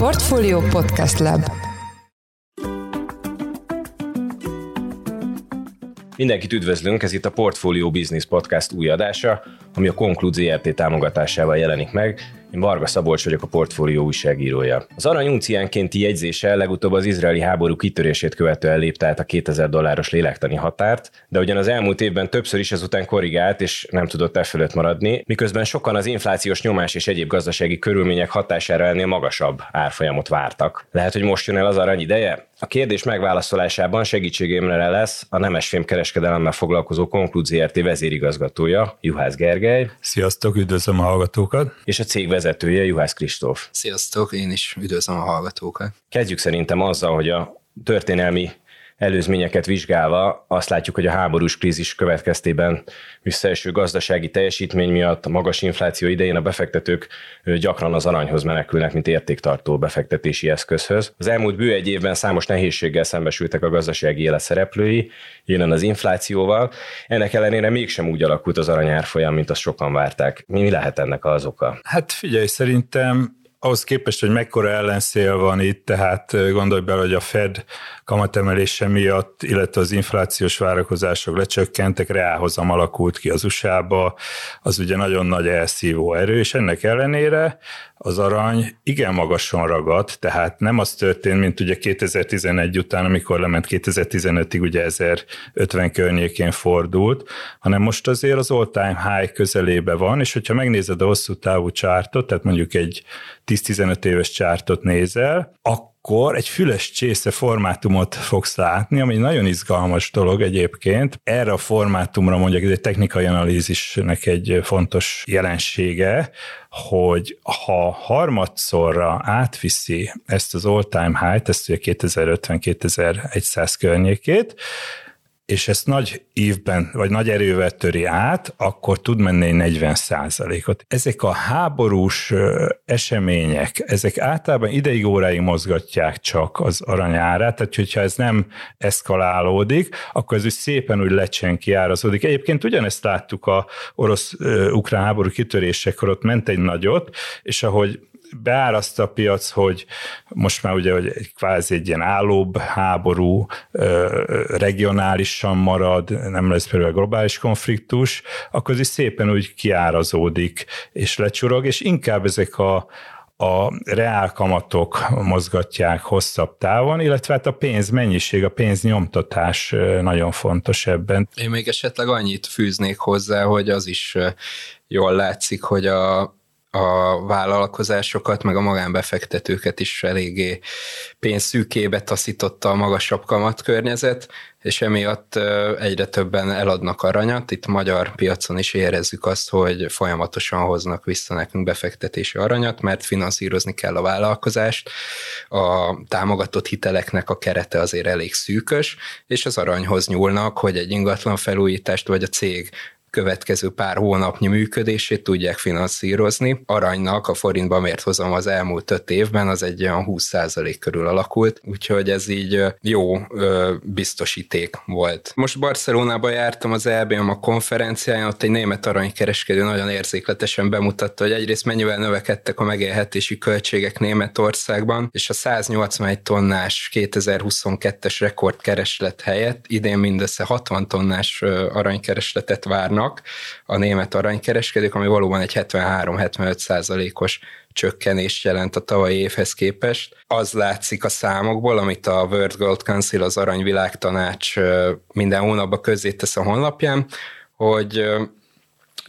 Portfolio Podcast Lab Mindenkit üdvözlünk, ez itt a Portfolio Business Podcast új adása, ami a Conclude ZRT támogatásával jelenik meg. Én Varga Szabolcs vagyok, a portfólió újságírója. Az arany unciánkénti jegyzése legutóbb az izraeli háború kitörését követően lépte át a 2000 dolláros lélektani határt, de ugyan az elmúlt évben többször is ezután korrigált, és nem tudott e fölött maradni, miközben sokan az inflációs nyomás és egyéb gazdasági körülmények hatására ennél magasabb árfolyamot vártak. Lehet, hogy most jön el az arany ideje? A kérdés megválaszolásában segítségemre lesz a Nemesfém kereskedelemmel foglalkozó Konklúzi RT vezérigazgatója, Juhász Gergely. Sziasztok, üdvözlöm a hallgatókat. És a cég vezetője, Juhász Kristóf. Sziasztok, én is üdvözlöm a hallgatókat. Kezdjük szerintem azzal, hogy a történelmi előzményeket vizsgálva azt látjuk, hogy a háborús krízis következtében visszaeső gazdasági teljesítmény miatt a magas infláció idején a befektetők gyakran az aranyhoz menekülnek, mint értéktartó befektetési eszközhöz. Az elmúlt bő egy évben számos nehézséggel szembesültek a gazdasági élet szereplői, jelen az inflációval. Ennek ellenére mégsem úgy alakult az aranyárfolyam, mint azt sokan várták. Mi lehet ennek az oka? Hát figyelj, szerintem ahhoz képest, hogy mekkora ellenszél van itt, tehát gondolj bele, hogy a Fed kamatemelése miatt, illetve az inflációs várakozások lecsökkentek, reálhozam alakult ki az USA-ba, az ugye nagyon nagy elszívó erő, és ennek ellenére az arany igen magason ragadt, tehát nem az történt, mint ugye 2011 után, amikor lement 2015-ig ugye 1050 környékén fordult, hanem most azért az all-time high közelébe van, és hogyha megnézed a hosszú távú csártot, tehát mondjuk egy 10-15 éves csártot nézel, akkor egy füles csésze formátumot fogsz látni, ami egy nagyon izgalmas dolog egyébként. Erre a formátumra mondjuk ez egy technikai analízisnek egy fontos jelensége, hogy ha harmadszorra átviszi ezt az all-time high-t, ezt ugye 2050-2100 környékét, és ezt nagy évben, vagy nagy erővel töri át, akkor tud menni egy 40 ot Ezek a háborús események, ezek általában ideig óráig mozgatják csak az aranyárát, tehát hogyha ez nem eszkalálódik, akkor ez úgy szépen úgy lecsen kiárazódik. Egyébként ugyanezt láttuk a orosz-ukrán háború kitörésekor, ott ment egy nagyot, és ahogy beáraszt a piac, hogy most már ugye hogy egy kvázi egy ilyen állóbb háború, regionálisan marad, nem lesz például globális konfliktus, akkor ez is szépen úgy kiárazódik és lecsurog, és inkább ezek a, a reálkamatok mozgatják hosszabb távon, illetve hát a pénz mennyiség, a pénz nyomtatás nagyon fontos ebben. Én még esetleg annyit fűznék hozzá, hogy az is jól látszik, hogy a a vállalkozásokat, meg a magánbefektetőket is eléggé pénzszűkébe taszította a magasabb kamatkörnyezet, és emiatt egyre többen eladnak aranyat. Itt magyar piacon is érezzük azt, hogy folyamatosan hoznak vissza nekünk befektetési aranyat, mert finanszírozni kell a vállalkozást. A támogatott hiteleknek a kerete azért elég szűkös, és az aranyhoz nyúlnak, hogy egy ingatlan felújítást vagy a cég következő pár hónapnyi működését tudják finanszírozni. Aranynak a forintba mért hozam az elmúlt öt évben az egy olyan 20% körül alakult, úgyhogy ez így jó biztosíték volt. Most Barcelonában jártam az EBM a konferenciáján, ott egy német aranykereskedő nagyon érzékletesen bemutatta, hogy egyrészt mennyivel növekedtek a megélhetési költségek Németországban, és a 181 tonnás 2022-es rekordkereslet helyett idén mindössze 60 tonnás aranykeresletet várnak, várnak a német aranykereskedők, ami valóban egy 73-75 százalékos csökkenést jelent a tavalyi évhez képest. Az látszik a számokból, amit a World Gold Council, az Aranyvilágtanács minden hónapban közzétesz a honlapján, hogy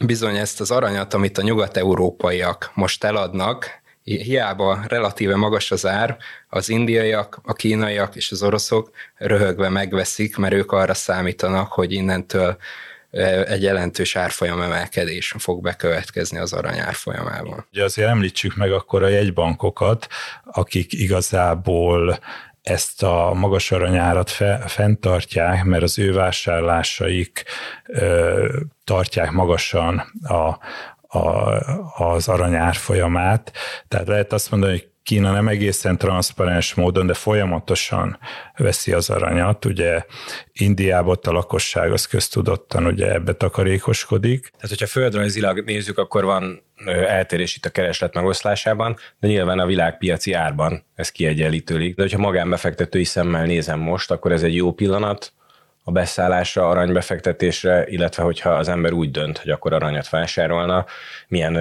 bizony ezt az aranyat, amit a nyugat-európaiak most eladnak, hiába relatíve magas az ár, az indiaiak, a kínaiak és az oroszok röhögve megveszik, mert ők arra számítanak, hogy innentől egy jelentős árfolyam emelkedés fog bekövetkezni az arany árfolyamában. Ugye azért említsük meg akkor a jegybankokat, akik igazából ezt a magas aranyárat fe, fenntartják, mert az ő vásárlásaik ö, tartják magasan a, a, az aranyár folyamát. Tehát lehet azt mondani, hogy Kína nem egészen transzparens módon, de folyamatosan veszi az aranyat. Ugye Indiában a lakosság az köztudottan ugye ebbe takarékoskodik. Tehát, hogyha földrajzilag nézzük, akkor van eltérés itt a kereslet megoszlásában, de nyilván a világpiaci árban ez kiegyenlítődik. De hogyha magánbefektetői szemmel nézem most, akkor ez egy jó pillanat, a beszállásra, aranybefektetésre, illetve hogyha az ember úgy dönt, hogy akkor aranyat vásárolna, milyen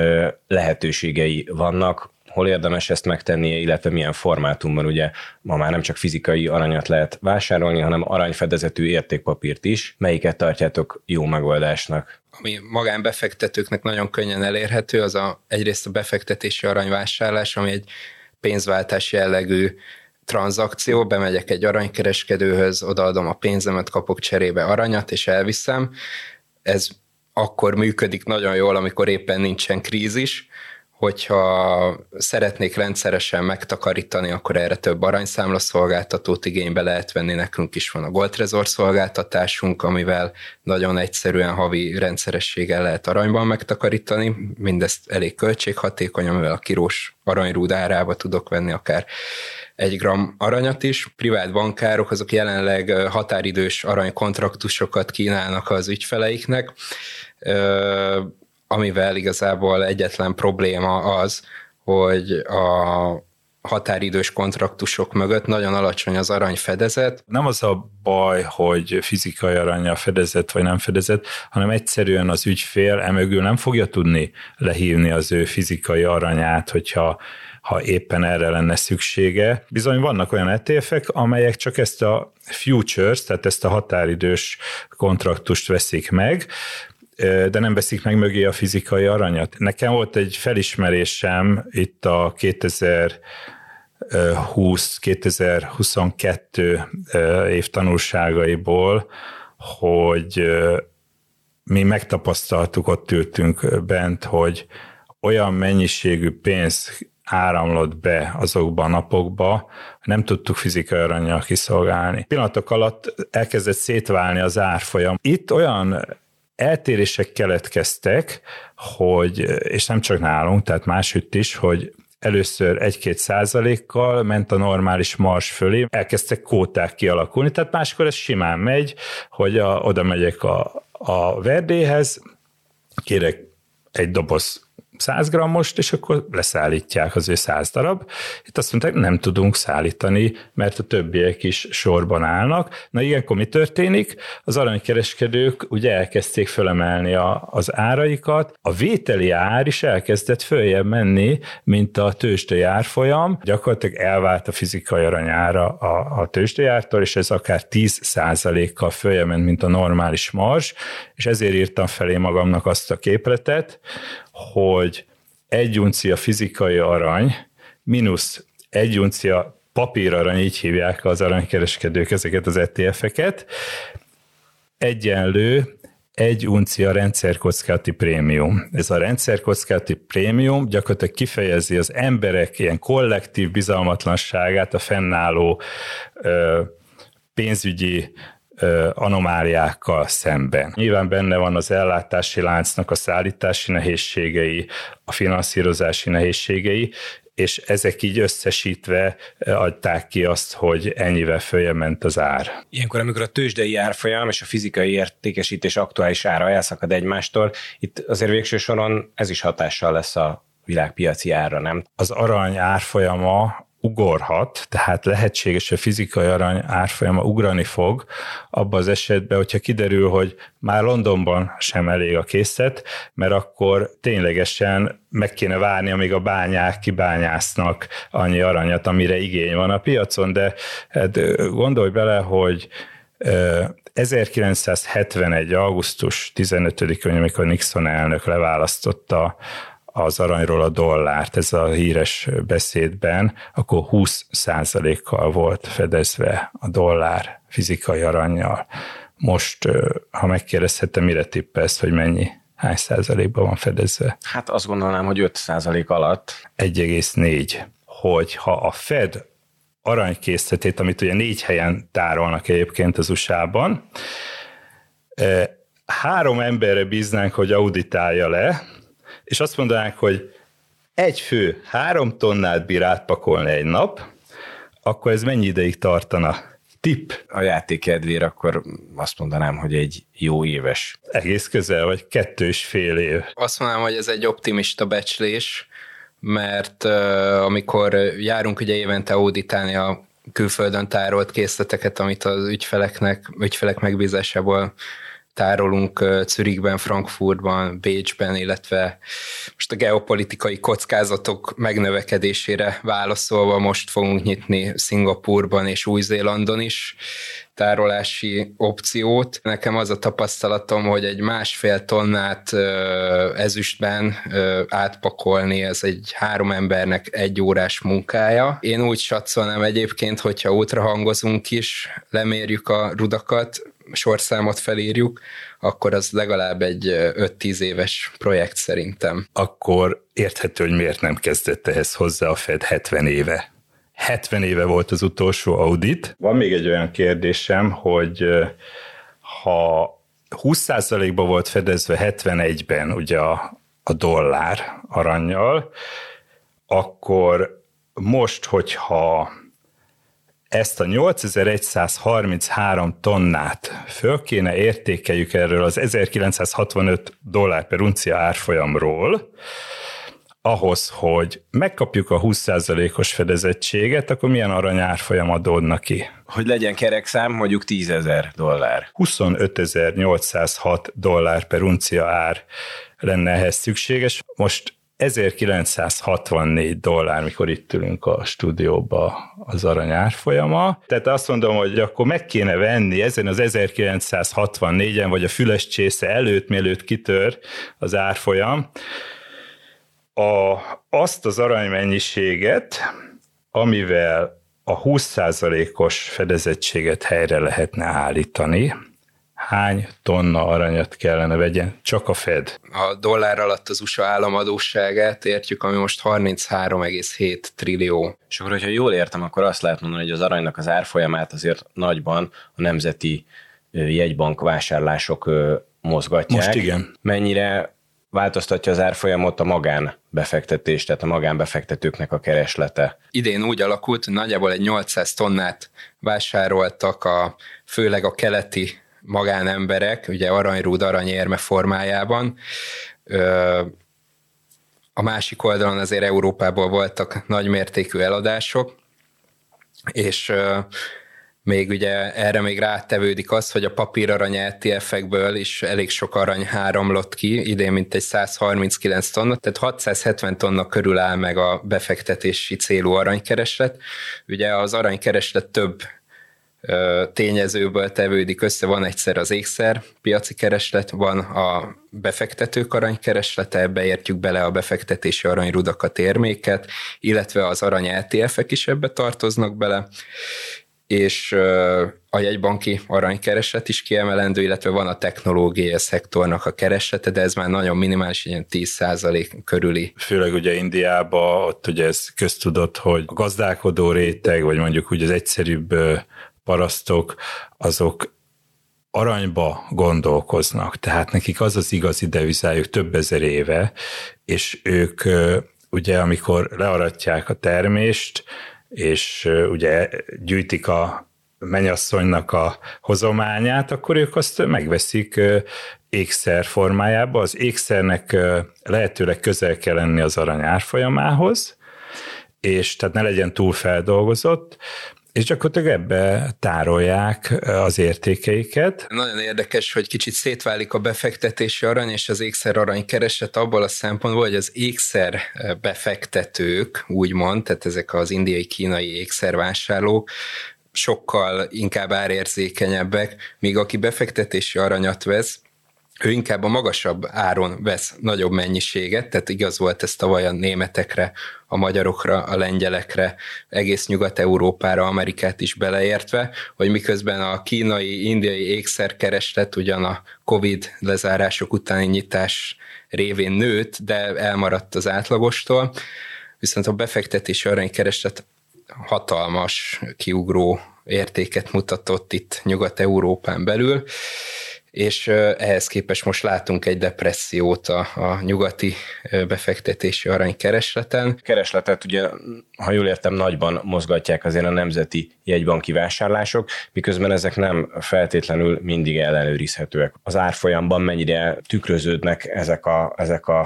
lehetőségei vannak, hol érdemes ezt megtennie, illetve milyen formátumban, ugye ma már nem csak fizikai aranyat lehet vásárolni, hanem aranyfedezetű értékpapírt is. Melyiket tartjátok jó megoldásnak? Ami magánbefektetőknek nagyon könnyen elérhető, az a, egyrészt a befektetési aranyvásárlás, ami egy pénzváltás jellegű tranzakció, bemegyek egy aranykereskedőhöz, odaadom a pénzemet, kapok cserébe aranyat, és elviszem. Ez akkor működik nagyon jól, amikor éppen nincsen krízis, hogyha szeretnék rendszeresen megtakarítani, akkor erre több aranyszámla szolgáltatót igénybe lehet venni. Nekünk is van a Gold Trezor szolgáltatásunk, amivel nagyon egyszerűen havi rendszerességgel lehet aranyban megtakarítani. Mindezt elég költséghatékony, amivel a kirós aranyrúd árába tudok venni akár egy gram aranyat is. Privát bankárok azok jelenleg határidős aranykontraktusokat kínálnak az ügyfeleiknek amivel igazából egyetlen probléma az, hogy a határidős kontraktusok mögött nagyon alacsony az arany fedezet. Nem az a baj, hogy fizikai arany a fedezet vagy nem fedezet, hanem egyszerűen az ügyfél emögül nem fogja tudni lehívni az ő fizikai aranyát, hogyha ha éppen erre lenne szüksége. Bizony vannak olyan ETF-ek, amelyek csak ezt a futures, tehát ezt a határidős kontraktust veszik meg, de nem veszik meg mögé a fizikai aranyat. Nekem volt egy felismerésem itt a 2020-2022 év tanulságaiból, hogy mi megtapasztaltuk, ott ültünk bent, hogy olyan mennyiségű pénz áramlott be azokban a napokba, nem tudtuk fizikai aranyjal kiszolgálni. Pillanatok alatt elkezdett szétválni az árfolyam. Itt olyan eltérések keletkeztek, hogy, és nem csak nálunk, tehát másütt is, hogy először 1-2 százalékkal ment a normális mars fölé, elkezdtek kóták kialakulni, tehát máskor ez simán megy, hogy a, oda megyek a, a verdéhez, kérek egy doboz 100 grammost, és akkor leszállítják az ő 100 darab. Itt azt mondták, nem tudunk szállítani, mert a többiek is sorban állnak. Na ilyenkor mi történik? Az aranykereskedők ugye elkezdték fölemelni a, az áraikat, a vételi ár is elkezdett följebb menni, mint a tőzsdei árfolyam. Gyakorlatilag elvált a fizikai aranyára a, a tőzsdei ártól, és ez akár 10 kal följebb ment, mint a normális mars, és ezért írtam felé magamnak azt a képletet, hogy egy uncia fizikai arany mínusz egy uncia papírarany, így hívják az aranykereskedők ezeket az ETF-eket, egyenlő egy uncia rendszerkockázati prémium. Ez a rendszerkockázati prémium gyakorlatilag kifejezi az emberek ilyen kollektív bizalmatlanságát a fennálló ö, pénzügyi anomáliákkal szemben. Nyilván benne van az ellátási láncnak a szállítási nehézségei, a finanszírozási nehézségei, és ezek így összesítve adták ki azt, hogy ennyivel följebb ment az ár. Ilyenkor, amikor a tőzsdei árfolyam és a fizikai értékesítés aktuális ára elszakad egymástól, itt azért végső soron ez is hatással lesz a világpiaci ára, nem? Az arany árfolyama ugorhat, tehát lehetséges, hogy a fizikai arany árfolyama ugrani fog, abban az esetben, hogyha kiderül, hogy már Londonban sem elég a készlet, mert akkor ténylegesen meg kéne várni, amíg a bányák kibányásznak annyi aranyat, amire igény van a piacon, de hát gondolj bele, hogy 1971. augusztus 15-én, amikor Nixon elnök leválasztotta az aranyról a dollárt, ez a híres beszédben, akkor 20 kal volt fedezve a dollár fizikai aranyjal. Most, ha megkérdezhetem, mire tippelsz, hogy mennyi? Hány százalékban van fedezve? Hát azt gondolnám, hogy 5 százalék alatt. 1,4. Hogy ha a Fed aranykészletét, amit ugye négy helyen tárolnak egyébként az USA-ban, három emberre bíznánk, hogy auditálja le, és azt mondanák, hogy egy fő három tonnát bír átpakolni egy nap, akkor ez mennyi ideig tartana? tipp. A játék kedvér akkor azt mondanám, hogy egy jó éves. Egész közel, vagy kettő és fél év. Azt mondanám, hogy ez egy optimista becslés, mert uh, amikor járunk ugye évente auditálni a külföldön tárolt készleteket, amit az ügyfeleknek, ügyfelek megbízásából tárolunk Zürichben, Frankfurtban, Bécsben, illetve most a geopolitikai kockázatok megnövekedésére válaszolva most fogunk nyitni Szingapurban és Új-Zélandon is tárolási opciót. Nekem az a tapasztalatom, hogy egy másfél tonnát ezüstben átpakolni, ez egy három embernek egy órás munkája. Én úgy satszolnám egyébként, hogyha ultrahangozunk is, lemérjük a rudakat, sorszámot felírjuk, akkor az legalább egy 5-10 éves projekt szerintem. Akkor érthető, hogy miért nem kezdett ehhez hozzá a Fed 70 éve. 70 éve volt az utolsó audit. Van még egy olyan kérdésem, hogy ha 20%-ba volt fedezve 71-ben ugye a, a dollár aranyjal, akkor most, hogyha ezt a 8133 tonnát föl kéne értékeljük erről az 1965 dollár per uncia árfolyamról, ahhoz, hogy megkapjuk a 20%-os fedezettséget, akkor milyen arany árfolyam adódna ki? Hogy legyen kerek szám, mondjuk 10 ezer dollár. 25.806 dollár per uncia ár lenne ehhez szükséges. Most 1964 dollár, mikor itt ülünk a stúdióba az arany árfolyama. Tehát azt mondom, hogy akkor meg kéne venni ezen az 1964-en, vagy a füles csésze előtt, mielőtt kitör az árfolyam, a, azt az aranymennyiséget, amivel a 20%-os fedezettséget helyre lehetne állítani, hány tonna aranyat kellene vegyen, csak a Fed. A dollár alatt az USA államadóságát értjük, ami most 33,7 trillió. És akkor, hogyha jól értem, akkor azt lehet mondani, hogy az aranynak az árfolyamát azért nagyban a nemzeti jegybank vásárlások mozgatják. Most igen. Mennyire változtatja az árfolyamot a magánbefektetés, tehát a magánbefektetőknek a kereslete. Idén úgy alakult, hogy nagyjából egy 800 tonnát vásároltak a, főleg a keleti magánemberek, ugye aranyrúd, aranyérme formájában. A másik oldalon azért Európából voltak nagymértékű eladások, és még ugye erre még rátevődik az, hogy a papírarany ETF-ekből is elég sok arany háromlott ki, idén mint egy 139 tonna, tehát 670 tonna körül áll meg a befektetési célú aranykereslet. Ugye az aranykereslet több tényezőből tevődik össze, van egyszer az ékszer piaci kereslet, van a befektetők aranykereslete, ebbe értjük bele a befektetési aranyrudakat, érméket, illetve az arany ETF-ek is ebbe tartoznak bele, és a jegybanki aranykereslet is kiemelendő, illetve van a technológiai szektornak a kereslete, de ez már nagyon minimális, ilyen 10% körüli. Főleg ugye Indiában, ott ugye ez köztudott, hogy a gazdálkodó réteg, vagy mondjuk úgy az egyszerűbb parasztok, azok aranyba gondolkoznak, tehát nekik az az igazi devizájuk több ezer éve, és ők ugye amikor learatják a termést, és ugye gyűjtik a menyasszonynak a hozományát, akkor ők azt megveszik ékszer formájába. Az ékszernek lehetőleg közel kell lenni az arany árfolyamához, és tehát ne legyen túl feldolgozott, és gyakorlatilag ebbe tárolják az értékeiket. Nagyon érdekes, hogy kicsit szétválik a befektetési arany és az ékszer arany kereset abból a szempontból, hogy az ékszer befektetők, úgymond, tehát ezek az indiai-kínai ékszervásárlók, sokkal inkább árérzékenyebbek, míg aki befektetési aranyat vesz, ő inkább a magasabb áron vesz nagyobb mennyiséget, tehát igaz volt ez tavaly a németekre, a magyarokra, a lengyelekre, egész Nyugat-Európára, Amerikát is beleértve, hogy miközben a kínai, indiai ékszerkereslet ugyan a Covid lezárások utáni nyitás révén nőtt, de elmaradt az átlagostól, viszont a befektetési aranykereslet hatalmas, kiugró értéket mutatott itt Nyugat-Európán belül, és ehhez képest most látunk egy depressziót a, a nyugati befektetési aranykeresleten. Keresletet ugye, ha jól értem, nagyban mozgatják azért a nemzeti jegybanki vásárlások, miközben ezek nem feltétlenül mindig ellenőrizhetőek. Az árfolyamban mennyire tükröződnek ezek a, ezek a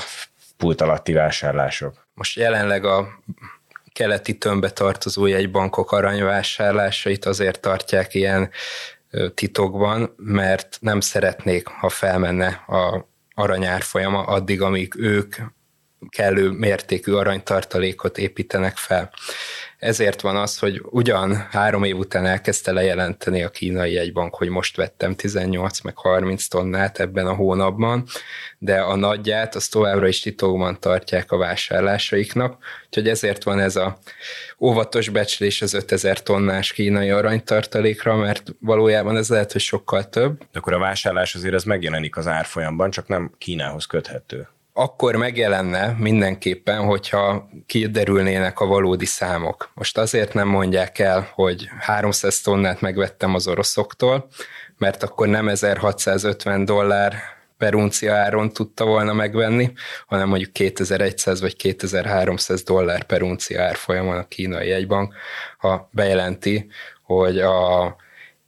pult alatti vásárlások? Most jelenleg a keleti tömbbe tartozó jegybankok aranyvásárlásait azért tartják ilyen titokban, mert nem szeretnék, ha felmenne a aranyárfolyama addig, amíg ők kellő mértékű aranytartalékot építenek fel. Ezért van az, hogy ugyan három év után elkezdte lejelenteni a kínai jegybank, hogy most vettem 18 meg 30 tonnát ebben a hónapban, de a nagyját az továbbra is titokban tartják a vásárlásaiknak, úgyhogy ezért van ez a óvatos becslés az 5000 tonnás kínai aranytartalékra, mert valójában ez lehet, hogy sokkal több. De akkor a vásárlás azért ez megjelenik az árfolyamban, csak nem Kínához köthető akkor megjelenne mindenképpen, hogyha kiderülnének a valódi számok. Most azért nem mondják el, hogy 300 tonnát megvettem az oroszoktól, mert akkor nem 1650 dollár per uncia áron tudta volna megvenni, hanem mondjuk 2100 vagy 2300 dollár per uncia árfolyamon a kínai jegybank, ha bejelenti, hogy a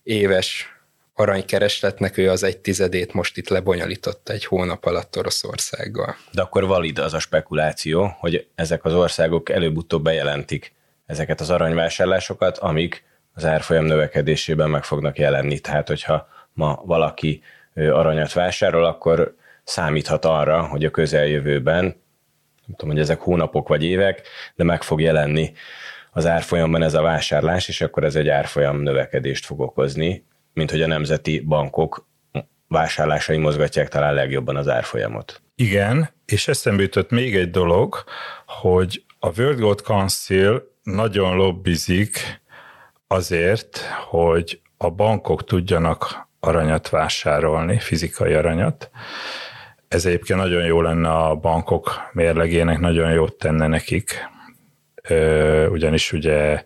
éves aranykeresletnek ő az egy tizedét most itt lebonyolította egy hónap alatt Oroszországgal. De akkor valid az a spekuláció, hogy ezek az országok előbb-utóbb bejelentik ezeket az aranyvásárlásokat, amik az árfolyam növekedésében meg fognak jelenni. Tehát, hogyha ma valaki aranyat vásárol, akkor számíthat arra, hogy a közeljövőben, nem tudom, hogy ezek hónapok vagy évek, de meg fog jelenni az árfolyamban ez a vásárlás, és akkor ez egy árfolyam növekedést fog okozni, mint hogy a nemzeti bankok vásárlásai mozgatják talán legjobban az árfolyamot. Igen, és eszembe jutott még egy dolog, hogy a World Gold Council nagyon lobbizik azért, hogy a bankok tudjanak aranyat vásárolni, fizikai aranyat. Ez egyébként nagyon jó lenne a bankok mérlegének, nagyon jót tenne nekik, ugyanis ugye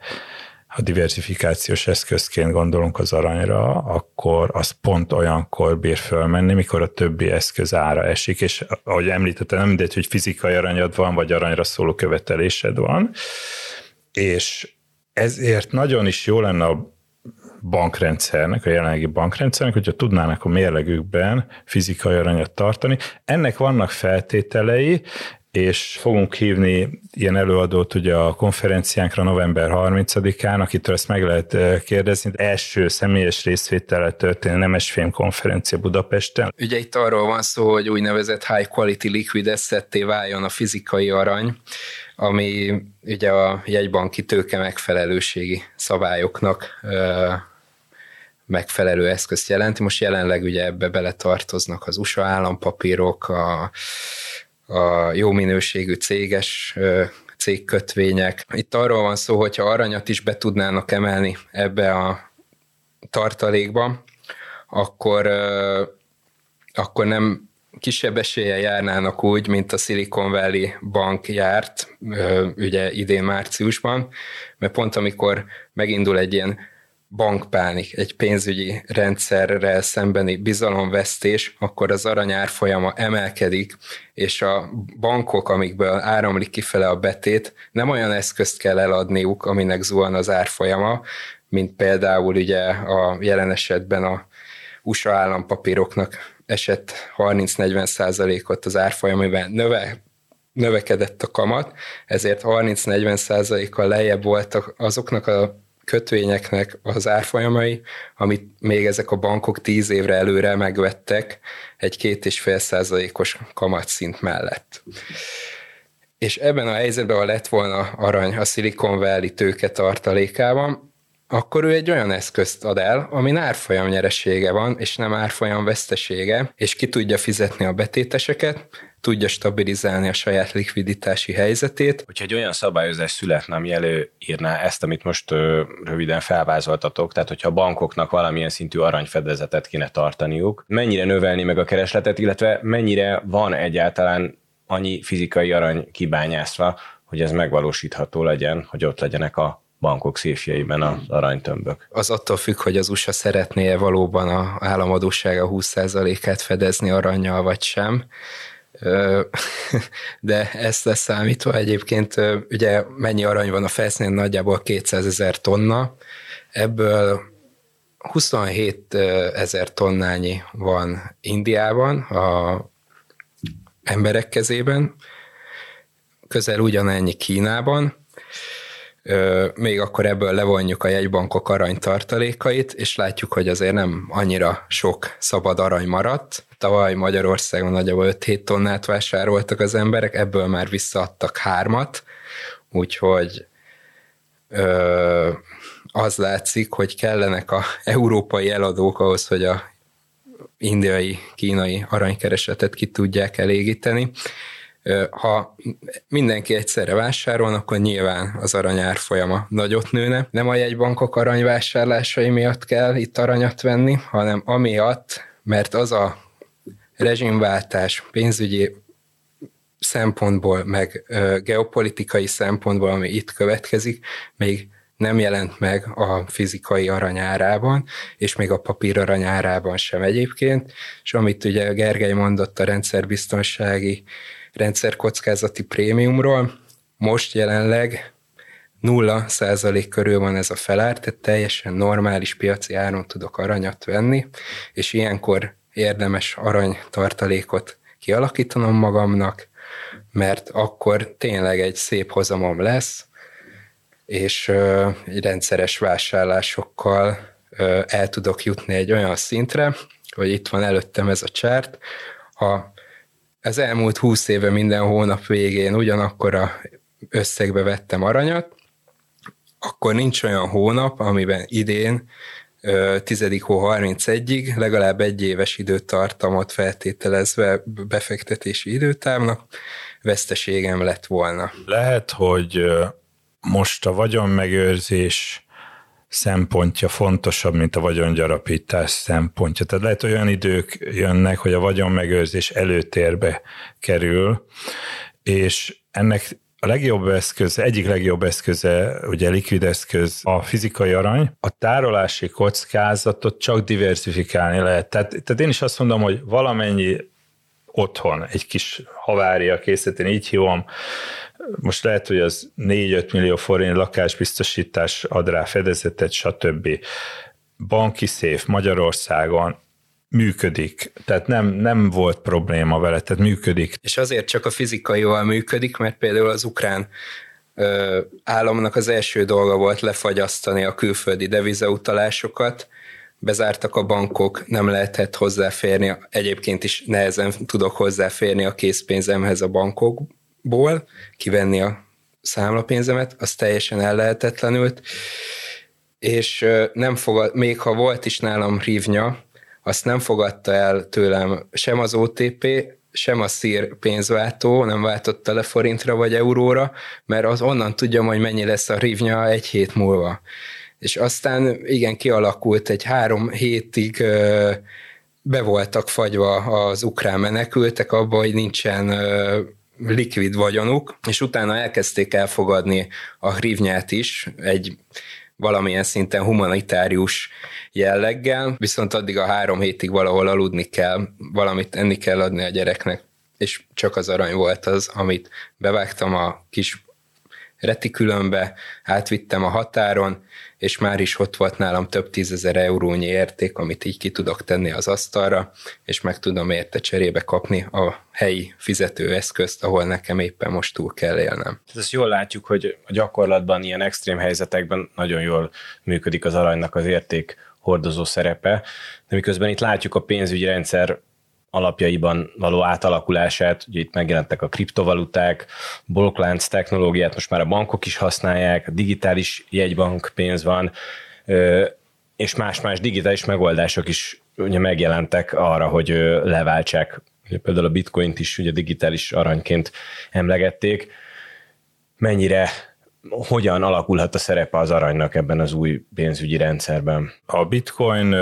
ha diversifikációs eszközként gondolunk az aranyra, akkor az pont olyankor bír fölmenni, mikor a többi eszköz ára esik, és ahogy említettem, nem mindegy, hogy fizikai aranyad van, vagy aranyra szóló követelésed van, és ezért nagyon is jó lenne a bankrendszernek, a jelenlegi bankrendszernek, hogyha tudnának a mérlegükben fizikai aranyat tartani. Ennek vannak feltételei, és fogunk hívni ilyen előadót ugye a konferenciánkra november 30-án, akitől ezt meg lehet eh, kérdezni. Első személyes részvétellel történő Nemesfém konferencia Budapesten. Ugye itt arról van szó, hogy úgynevezett high quality liquid assetté váljon a fizikai arany, ami ugye a jegybanki tőke megfelelőségi szabályoknak eh, megfelelő eszközt jelenti. Most jelenleg ugye ebbe bele tartoznak az USA állampapírok, a a jó minőségű céges cégkötvények. Itt arról van szó, hogyha aranyat is be tudnának emelni ebbe a tartalékba, akkor, akkor nem kisebb esélye járnának úgy, mint a Silicon Valley Bank járt, ugye idén márciusban, mert pont amikor megindul egy ilyen bankpánik, egy pénzügyi rendszerrel szembeni bizalomvesztés, akkor az aranyár folyama emelkedik, és a bankok, amikből áramlik kifele a betét, nem olyan eszközt kell eladniuk, aminek zuhan az árfolyama, mint például ugye a jelen esetben a USA állampapíroknak esett 30-40 százalékot az árfolyam, amiben növe, növekedett a kamat, ezért 30-40 százalékkal lejjebb voltak azoknak a kötvényeknek az árfolyamai, amit még ezek a bankok tíz évre előre megvettek egy két és fél százalékos kamatszint mellett. És ebben a helyzetben, ha lett volna arany a Silicon Valley tőke tartalékában, akkor ő egy olyan eszközt ad el, ami árfolyam nyeresége van, és nem árfolyam vesztesége, és ki tudja fizetni a betéteseket, tudja stabilizálni a saját likviditási helyzetét. Hogyha egy olyan szabályozás születne, ami előírná ezt, amit most ö, röviden felvázoltatok, tehát hogyha a bankoknak valamilyen szintű aranyfedezetet kéne tartaniuk, mennyire növelni meg a keresletet, illetve mennyire van egyáltalán annyi fizikai arany kibányászva, hogy ez megvalósítható legyen, hogy ott legyenek a bankok széfjeiben az aranytömbök. Az attól függ, hogy az USA szeretné valóban a államadósága 20%-át fedezni aranyjal, vagy sem. De ezt leszámítva egyébként ugye mennyi arany van a felszínen, nagyjából 200 ezer tonna, ebből 27 ezer tonnányi van Indiában a emberek kezében, közel ugyanennyi Kínában, még akkor ebből levonjuk a jegybankok aranytartalékait, és látjuk, hogy azért nem annyira sok szabad arany maradt. Tavaly Magyarországon nagyjából 5-7 tonnát vásároltak az emberek, ebből már visszaadtak hármat, úgyhogy ö, az látszik, hogy kellenek a európai eladók ahhoz, hogy a indiai, kínai aranykeresetet ki tudják elégíteni. Ha mindenki egyszerre vásárol, akkor nyilván az aranyár folyama nagyot nőne. Nem a jegybankok aranyvásárlásai miatt kell itt aranyat venni, hanem amiatt, mert az a rezsimváltás pénzügyi szempontból, meg geopolitikai szempontból, ami itt következik, még nem jelent meg a fizikai aranyárában, és még a papír aranyárában sem egyébként, és amit ugye Gergely mondott a rendszerbiztonsági rendszerkockázati prémiumról, most jelenleg 0 százalék körül van ez a felár, tehát teljesen normális piaci áron tudok aranyat venni, és ilyenkor érdemes aranytartalékot kialakítanom magamnak, mert akkor tényleg egy szép hozamom lesz, és egy rendszeres vásárlásokkal el tudok jutni egy olyan szintre, hogy itt van előttem ez a csárt, ha az elmúlt húsz éve minden hónap végén ugyanakkor a összegbe vettem aranyat, akkor nincs olyan hónap, amiben idén 10. hó 31-ig legalább egy éves időtartamot feltételezve befektetési időtávnak veszteségem lett volna. Lehet, hogy most a vagyonmegőrzés szempontja fontosabb, mint a vagyongyarapítás szempontja. Tehát lehet olyan idők jönnek, hogy a vagyonmegőrzés előtérbe kerül, és ennek a legjobb eszköz, egyik legjobb eszköze, ugye likvid eszköz a fizikai arany. A tárolási kockázatot csak diversifikálni lehet. Tehát, tehát én is azt mondom, hogy valamennyi otthon, egy kis havária készíteni, így hívom, most lehet, hogy az 4-5 millió forint lakásbiztosítás ad rá fedezetet, stb. Banki széf Magyarországon működik, tehát nem, nem volt probléma vele, tehát működik. És azért csak a fizikaival működik, mert például az ukrán ö, államnak az első dolga volt lefagyasztani a külföldi devizautalásokat, bezártak a bankok, nem lehetett hozzáférni, egyébként is nehezen tudok hozzáférni a készpénzemhez a bankokból, kivenni a számlapénzemet, az teljesen ellehetetlenült, és nem fogad, még ha volt is nálam rívnya, azt nem fogadta el tőlem sem az OTP, sem a szír pénzváltó nem váltotta le forintra vagy euróra, mert az onnan tudjam, hogy mennyi lesz a rívnya egy hét múlva. És aztán igen, kialakult egy három hétig be voltak fagyva az ukrán menekültek abba, hogy nincsen likvid vagyonuk, és utána elkezdték elfogadni a hrivnyát is egy valamilyen szinten humanitárius jelleggel, viszont addig a három hétig valahol aludni kell, valamit enni kell adni a gyereknek, és csak az arany volt az, amit bevágtam a kis retikülönbe, átvittem a határon, és már is ott volt nálam több tízezer eurónyi érték, amit így ki tudok tenni az asztalra, és meg tudom érte cserébe kapni a helyi fizetőeszközt, ahol nekem éppen most túl kell élnem. Ezt jól látjuk, hogy a gyakorlatban ilyen extrém helyzetekben nagyon jól működik az aranynak az érték hordozó szerepe, de miközben itt látjuk a pénzügyi rendszer alapjaiban való átalakulását, ugye itt megjelentek a kriptovaluták, blokklánc technológiát, most már a bankok is használják, a digitális jegybank pénz van, és más-más digitális megoldások is ugye megjelentek arra, hogy leváltsák. Például a bitcoint is ugye digitális aranyként emlegették. Mennyire hogyan alakulhat a szerepe az aranynak ebben az új pénzügyi rendszerben? A bitcoin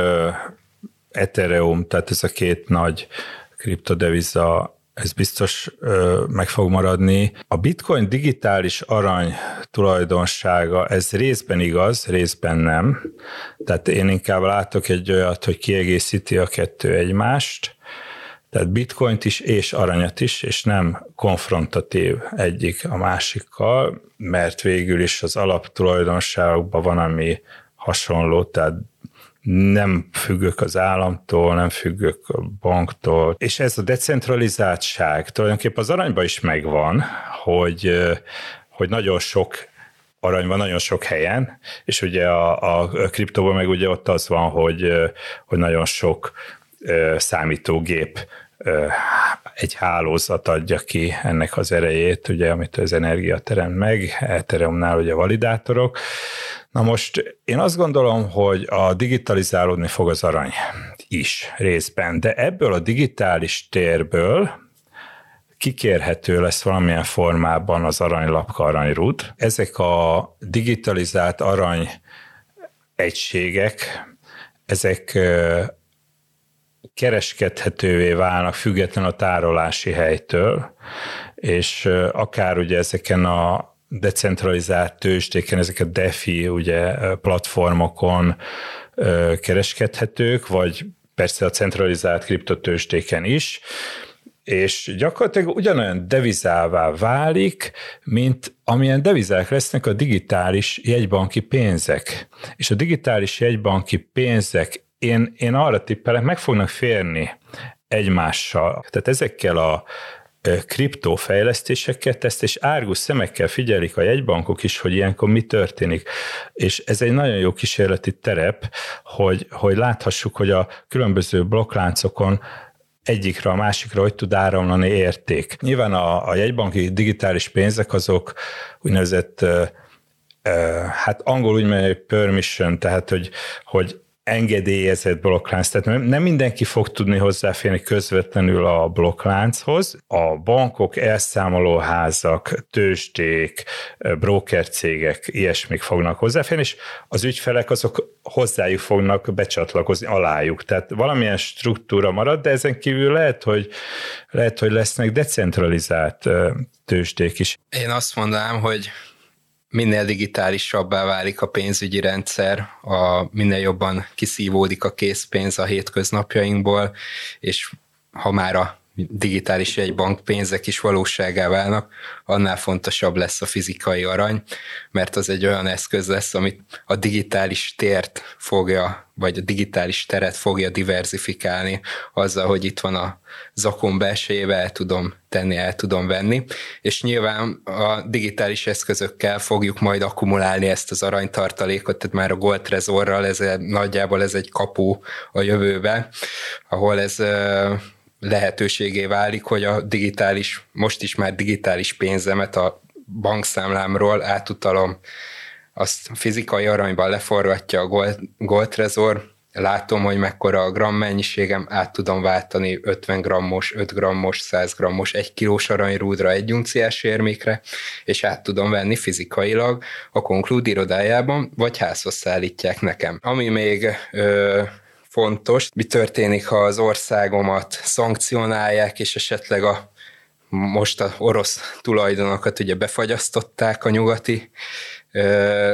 Ethereum, tehát ez a két nagy kriptodeviza ez biztos ö, meg fog maradni. A bitcoin digitális arany tulajdonsága, ez részben igaz, részben nem. Tehát én inkább látok egy olyat, hogy kiegészíti a kettő egymást, tehát bitcoint is és aranyat is, és nem konfrontatív egyik a másikkal, mert végül is az alaptulajdonságokban van, ami hasonló, tehát nem függök az államtól, nem függök a banktól, és ez a decentralizáltság tulajdonképpen az aranyban is megvan, hogy, hogy nagyon sok arany van nagyon sok helyen, és ugye a, a kriptóban meg ugye ott az van, hogy, hogy nagyon sok számítógép egy hálózat adja ki ennek az erejét, ugye, amit az energia teremt meg, Ethereumnál ugye validátorok. Na most én azt gondolom, hogy a digitalizálódni fog az arany is részben, de ebből a digitális térből kikérhető lesz valamilyen formában az aranylapka aranyrud. Ezek a digitalizált arany egységek, ezek kereskedhetővé válnak független a tárolási helytől, és akár ugye ezeken a decentralizált tőzsdéken, ezek a DeFi ugye platformokon kereskedhetők, vagy persze a centralizált kriptotőzsdéken is, és gyakorlatilag ugyanolyan devizává válik, mint amilyen devizák lesznek a digitális jegybanki pénzek. És a digitális jegybanki pénzek én, én arra tippelek, meg fognak férni egymással. Tehát ezekkel a kriptófejlesztéseket ezt, és árgus szemekkel figyelik a jegybankok is, hogy ilyenkor mi történik. És ez egy nagyon jó kísérleti terep, hogy, hogy láthassuk, hogy a különböző blokkláncokon egyikre a másikra hogy tud áramlani érték. Nyilván a, a jegybanki digitális pénzek azok úgynevezett hát angol úgy mondja, hogy permission, tehát hogy, hogy engedélyezett blokklánc, tehát nem mindenki fog tudni hozzáférni közvetlenül a blokklánchoz. A bankok, elszámolóházak, tőzsdék, brokercégek, ilyesmik fognak hozzáférni, és az ügyfelek azok hozzájuk fognak becsatlakozni alájuk. Tehát valamilyen struktúra marad, de ezen kívül lehet, hogy, lehet, hogy lesznek decentralizált tőzsdék is. Én azt mondanám, hogy minél digitálisabbá válik a pénzügyi rendszer, a, minél jobban kiszívódik a készpénz a hétköznapjainkból, és ha már a digitális jegybank pénzek is valóságá válnak, annál fontosabb lesz a fizikai arany, mert az egy olyan eszköz lesz, amit a digitális tért fogja, vagy a digitális teret fogja diversifikálni azzal, hogy itt van a zakon belsejébe el tudom tenni, el tudom venni, és nyilván a digitális eszközökkel fogjuk majd akkumulálni ezt az aranytartalékot, tehát már a Gold Trezorral ez nagyjából ez egy kapu a jövőbe, ahol ez lehetőségé válik, hogy a digitális, most is már digitális pénzemet a bankszámlámról átutalom, azt fizikai aranyban leforgatja a Gold, Gold Trezor, látom, hogy mekkora a gram mennyiségem, át tudom váltani 50 grammos, 5 grammos, 100 grammos, 1 kilós aranyrúdra, egy unciás érmékre, és át tudom venni fizikailag a Conclude irodájában, vagy házhoz szállítják nekem. Ami még ö, fontos, mi történik, ha az országomat szankcionálják, és esetleg a most a orosz tulajdonokat ugye befagyasztották a nyugati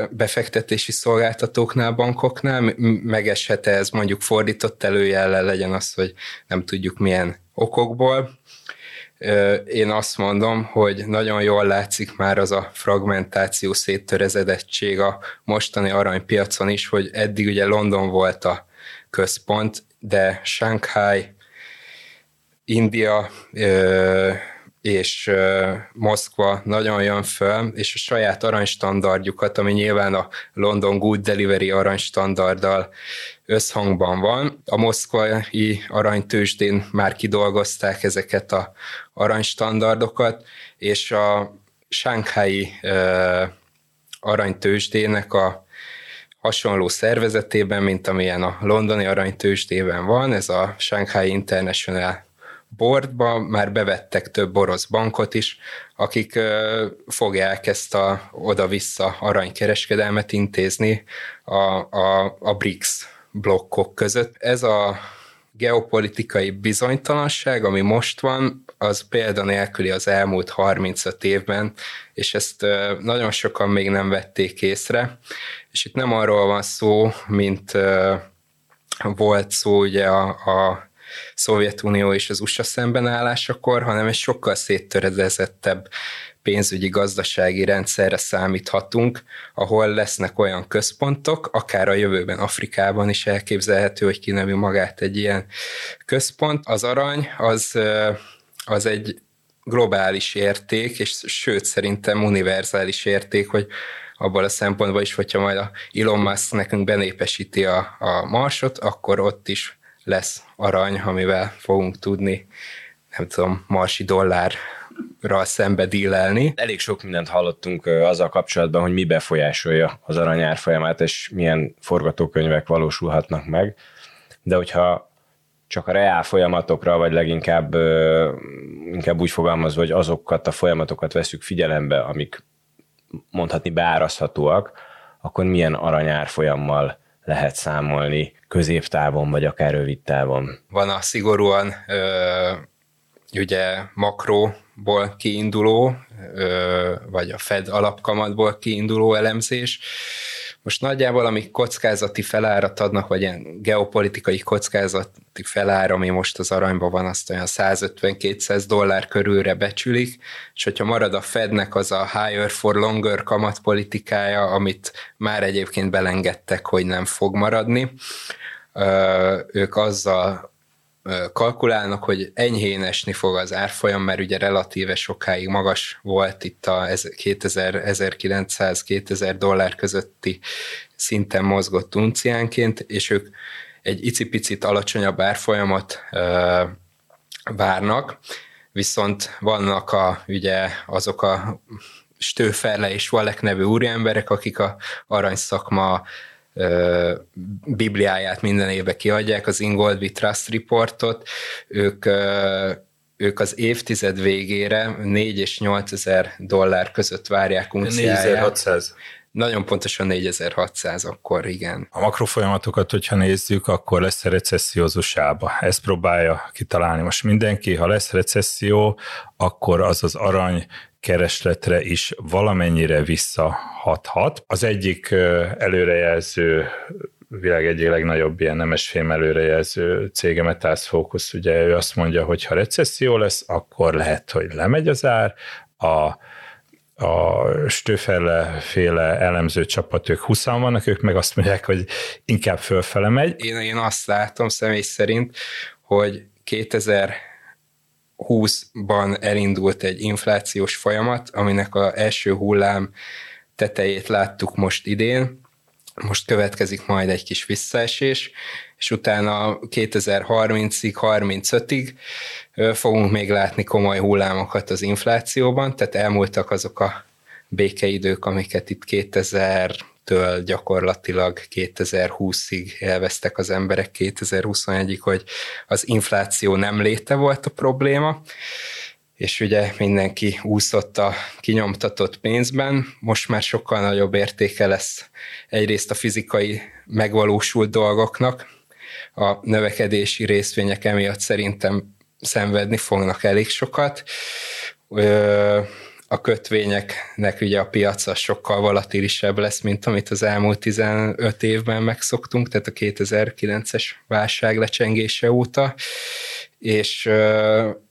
befektetési szolgáltatóknál, bankoknál, megeshet ez mondjuk fordított előjellel legyen az, hogy nem tudjuk milyen okokból. Én azt mondom, hogy nagyon jól látszik már az a fragmentáció, széttörezedettség a mostani aranypiacon is, hogy eddig ugye London volt a központ, de Shanghai, India és Moszkva nagyon jön föl, és a saját aranystandardjukat, ami nyilván a London Good Delivery aranystandarddal összhangban van. A moszkvai aranytősdén már kidolgozták ezeket a aranystandardokat, és a Shanghai aranytősdének a hasonló szervezetében, mint amilyen a londoni aranytősdében van, ez a Shanghai International Boardba már bevettek több orosz bankot is, akik fogják ezt a oda-vissza aranykereskedelmet intézni a, a, a BRICS blokkok között. Ez a geopolitikai bizonytalanság, ami most van, az példanélküli az elmúlt 35 évben, és ezt nagyon sokan még nem vették észre, és itt nem arról van szó, mint volt szó ugye a, a Szovjetunió és az USA szemben állásakor, hanem egy sokkal széttöredezettebb pénzügyi gazdasági rendszerre számíthatunk, ahol lesznek olyan központok, akár a jövőben Afrikában is elképzelhető, hogy kinevű magát egy ilyen központ. Az arany az, az egy globális érték, és sőt szerintem univerzális érték, hogy abban a szempontból is, hogyha majd a Elon Musk nekünk benépesíti a, a Marsot, akkor ott is lesz arany, amivel fogunk tudni, nem tudom, marsi dollár szembe dílelni. Elég sok mindent hallottunk azzal kapcsolatban, hogy mi befolyásolja az arany árfolyamát, és milyen forgatókönyvek valósulhatnak meg. De hogyha csak a reál folyamatokra, vagy leginkább inkább úgy fogalmazva, hogy azokat a folyamatokat veszük figyelembe, amik mondhatni beárazhatóak, akkor milyen aranyárfolyammal lehet számolni középtávon, vagy akár rövid távon? Van a szigorúan ö, ugye makróból kiinduló, ö, vagy a Fed alapkamatból kiinduló elemzés, most nagyjából, amik kockázati felárat adnak, vagy ilyen geopolitikai kockázati felár, ami most az aranyban van, azt olyan 150-200 dollár körülre becsülik, és hogyha marad a Fednek az a higher for longer kamatpolitikája, amit már egyébként belengedtek, hogy nem fog maradni, ők azzal kalkulálnak, hogy enyhén esni fog az árfolyam, mert ugye relatíve sokáig magas volt itt a 1900-2000 dollár közötti szinten mozgott unciánként, és ők egy icipicit alacsonyabb árfolyamot várnak, viszont vannak a, ugye azok a Stőferle és Valek nevű úriemberek, akik a aranyszakma bibliáját minden évben kiadják, az Ingoldsby Trust Reportot, ők ők az évtized végére 4 és 8 ezer dollár között várják unciáját. 4600. Nagyon pontosan 4600 akkor, igen. A makrofolyamatokat, hogyha nézzük, akkor lesz a recessziózus ába. Ezt próbálja kitalálni most mindenki. Ha lesz recesszió, akkor az az arany keresletre is valamennyire visszahathat. Az egyik előrejelző világ egyik legnagyobb ilyen nemesfém előrejelző cége Metals Focus, ugye ő azt mondja, hogy ha recesszió lesz, akkor lehet, hogy lemegy az ár, a a Stöferle féle elemző csapat, ők 20 vannak, ők meg azt mondják, hogy inkább fölfele megy. Én, én azt látom személy szerint, hogy 2000 2020-ban elindult egy inflációs folyamat, aminek az első hullám tetejét láttuk most idén, most következik majd egy kis visszaesés, és utána 2030-ig, 35-ig fogunk még látni komoly hullámokat az inflációban, tehát elmúltak azok a békeidők, amiket itt 2000 től gyakorlatilag 2020-ig elvesztek az emberek 2021-ig, hogy az infláció nem léte volt a probléma, és ugye mindenki úszott a kinyomtatott pénzben, most már sokkal nagyobb értéke lesz egyrészt a fizikai megvalósult dolgoknak, a növekedési részvények emiatt szerintem szenvedni fognak elég sokat a kötvényeknek ugye a piaca sokkal volatilisebb lesz, mint amit az elmúlt 15 évben megszoktunk, tehát a 2009-es válság lecsengése óta, és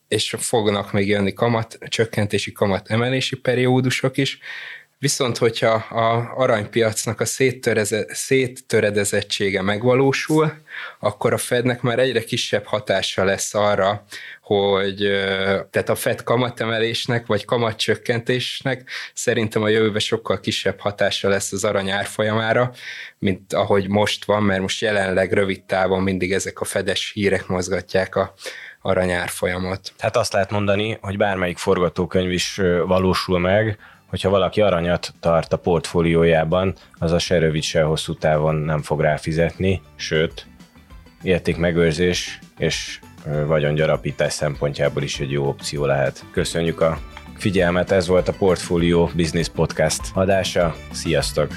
és fognak még jönni kamat, csökkentési kamat emelési periódusok is, Viszont, hogyha a aranypiacnak a széttöredezettsége megvalósul, akkor a Fednek már egyre kisebb hatása lesz arra, hogy tehát a Fed kamatemelésnek vagy kamatcsökkentésnek szerintem a jövőben sokkal kisebb hatása lesz az arany árfolyamára, mint ahogy most van, mert most jelenleg rövid távon mindig ezek a fedes hírek mozgatják a aranyárfolyamat. Tehát azt lehet mondani, hogy bármelyik forgatókönyv is valósul meg, hogyha valaki aranyat tart a portfóliójában, az a se rövid, se hosszú távon nem fog ráfizetni, sőt, értékmegőrzés és vagyongyarapítás szempontjából is egy jó opció lehet. Köszönjük a figyelmet, ez volt a Portfolio Business Podcast adása. Sziasztok!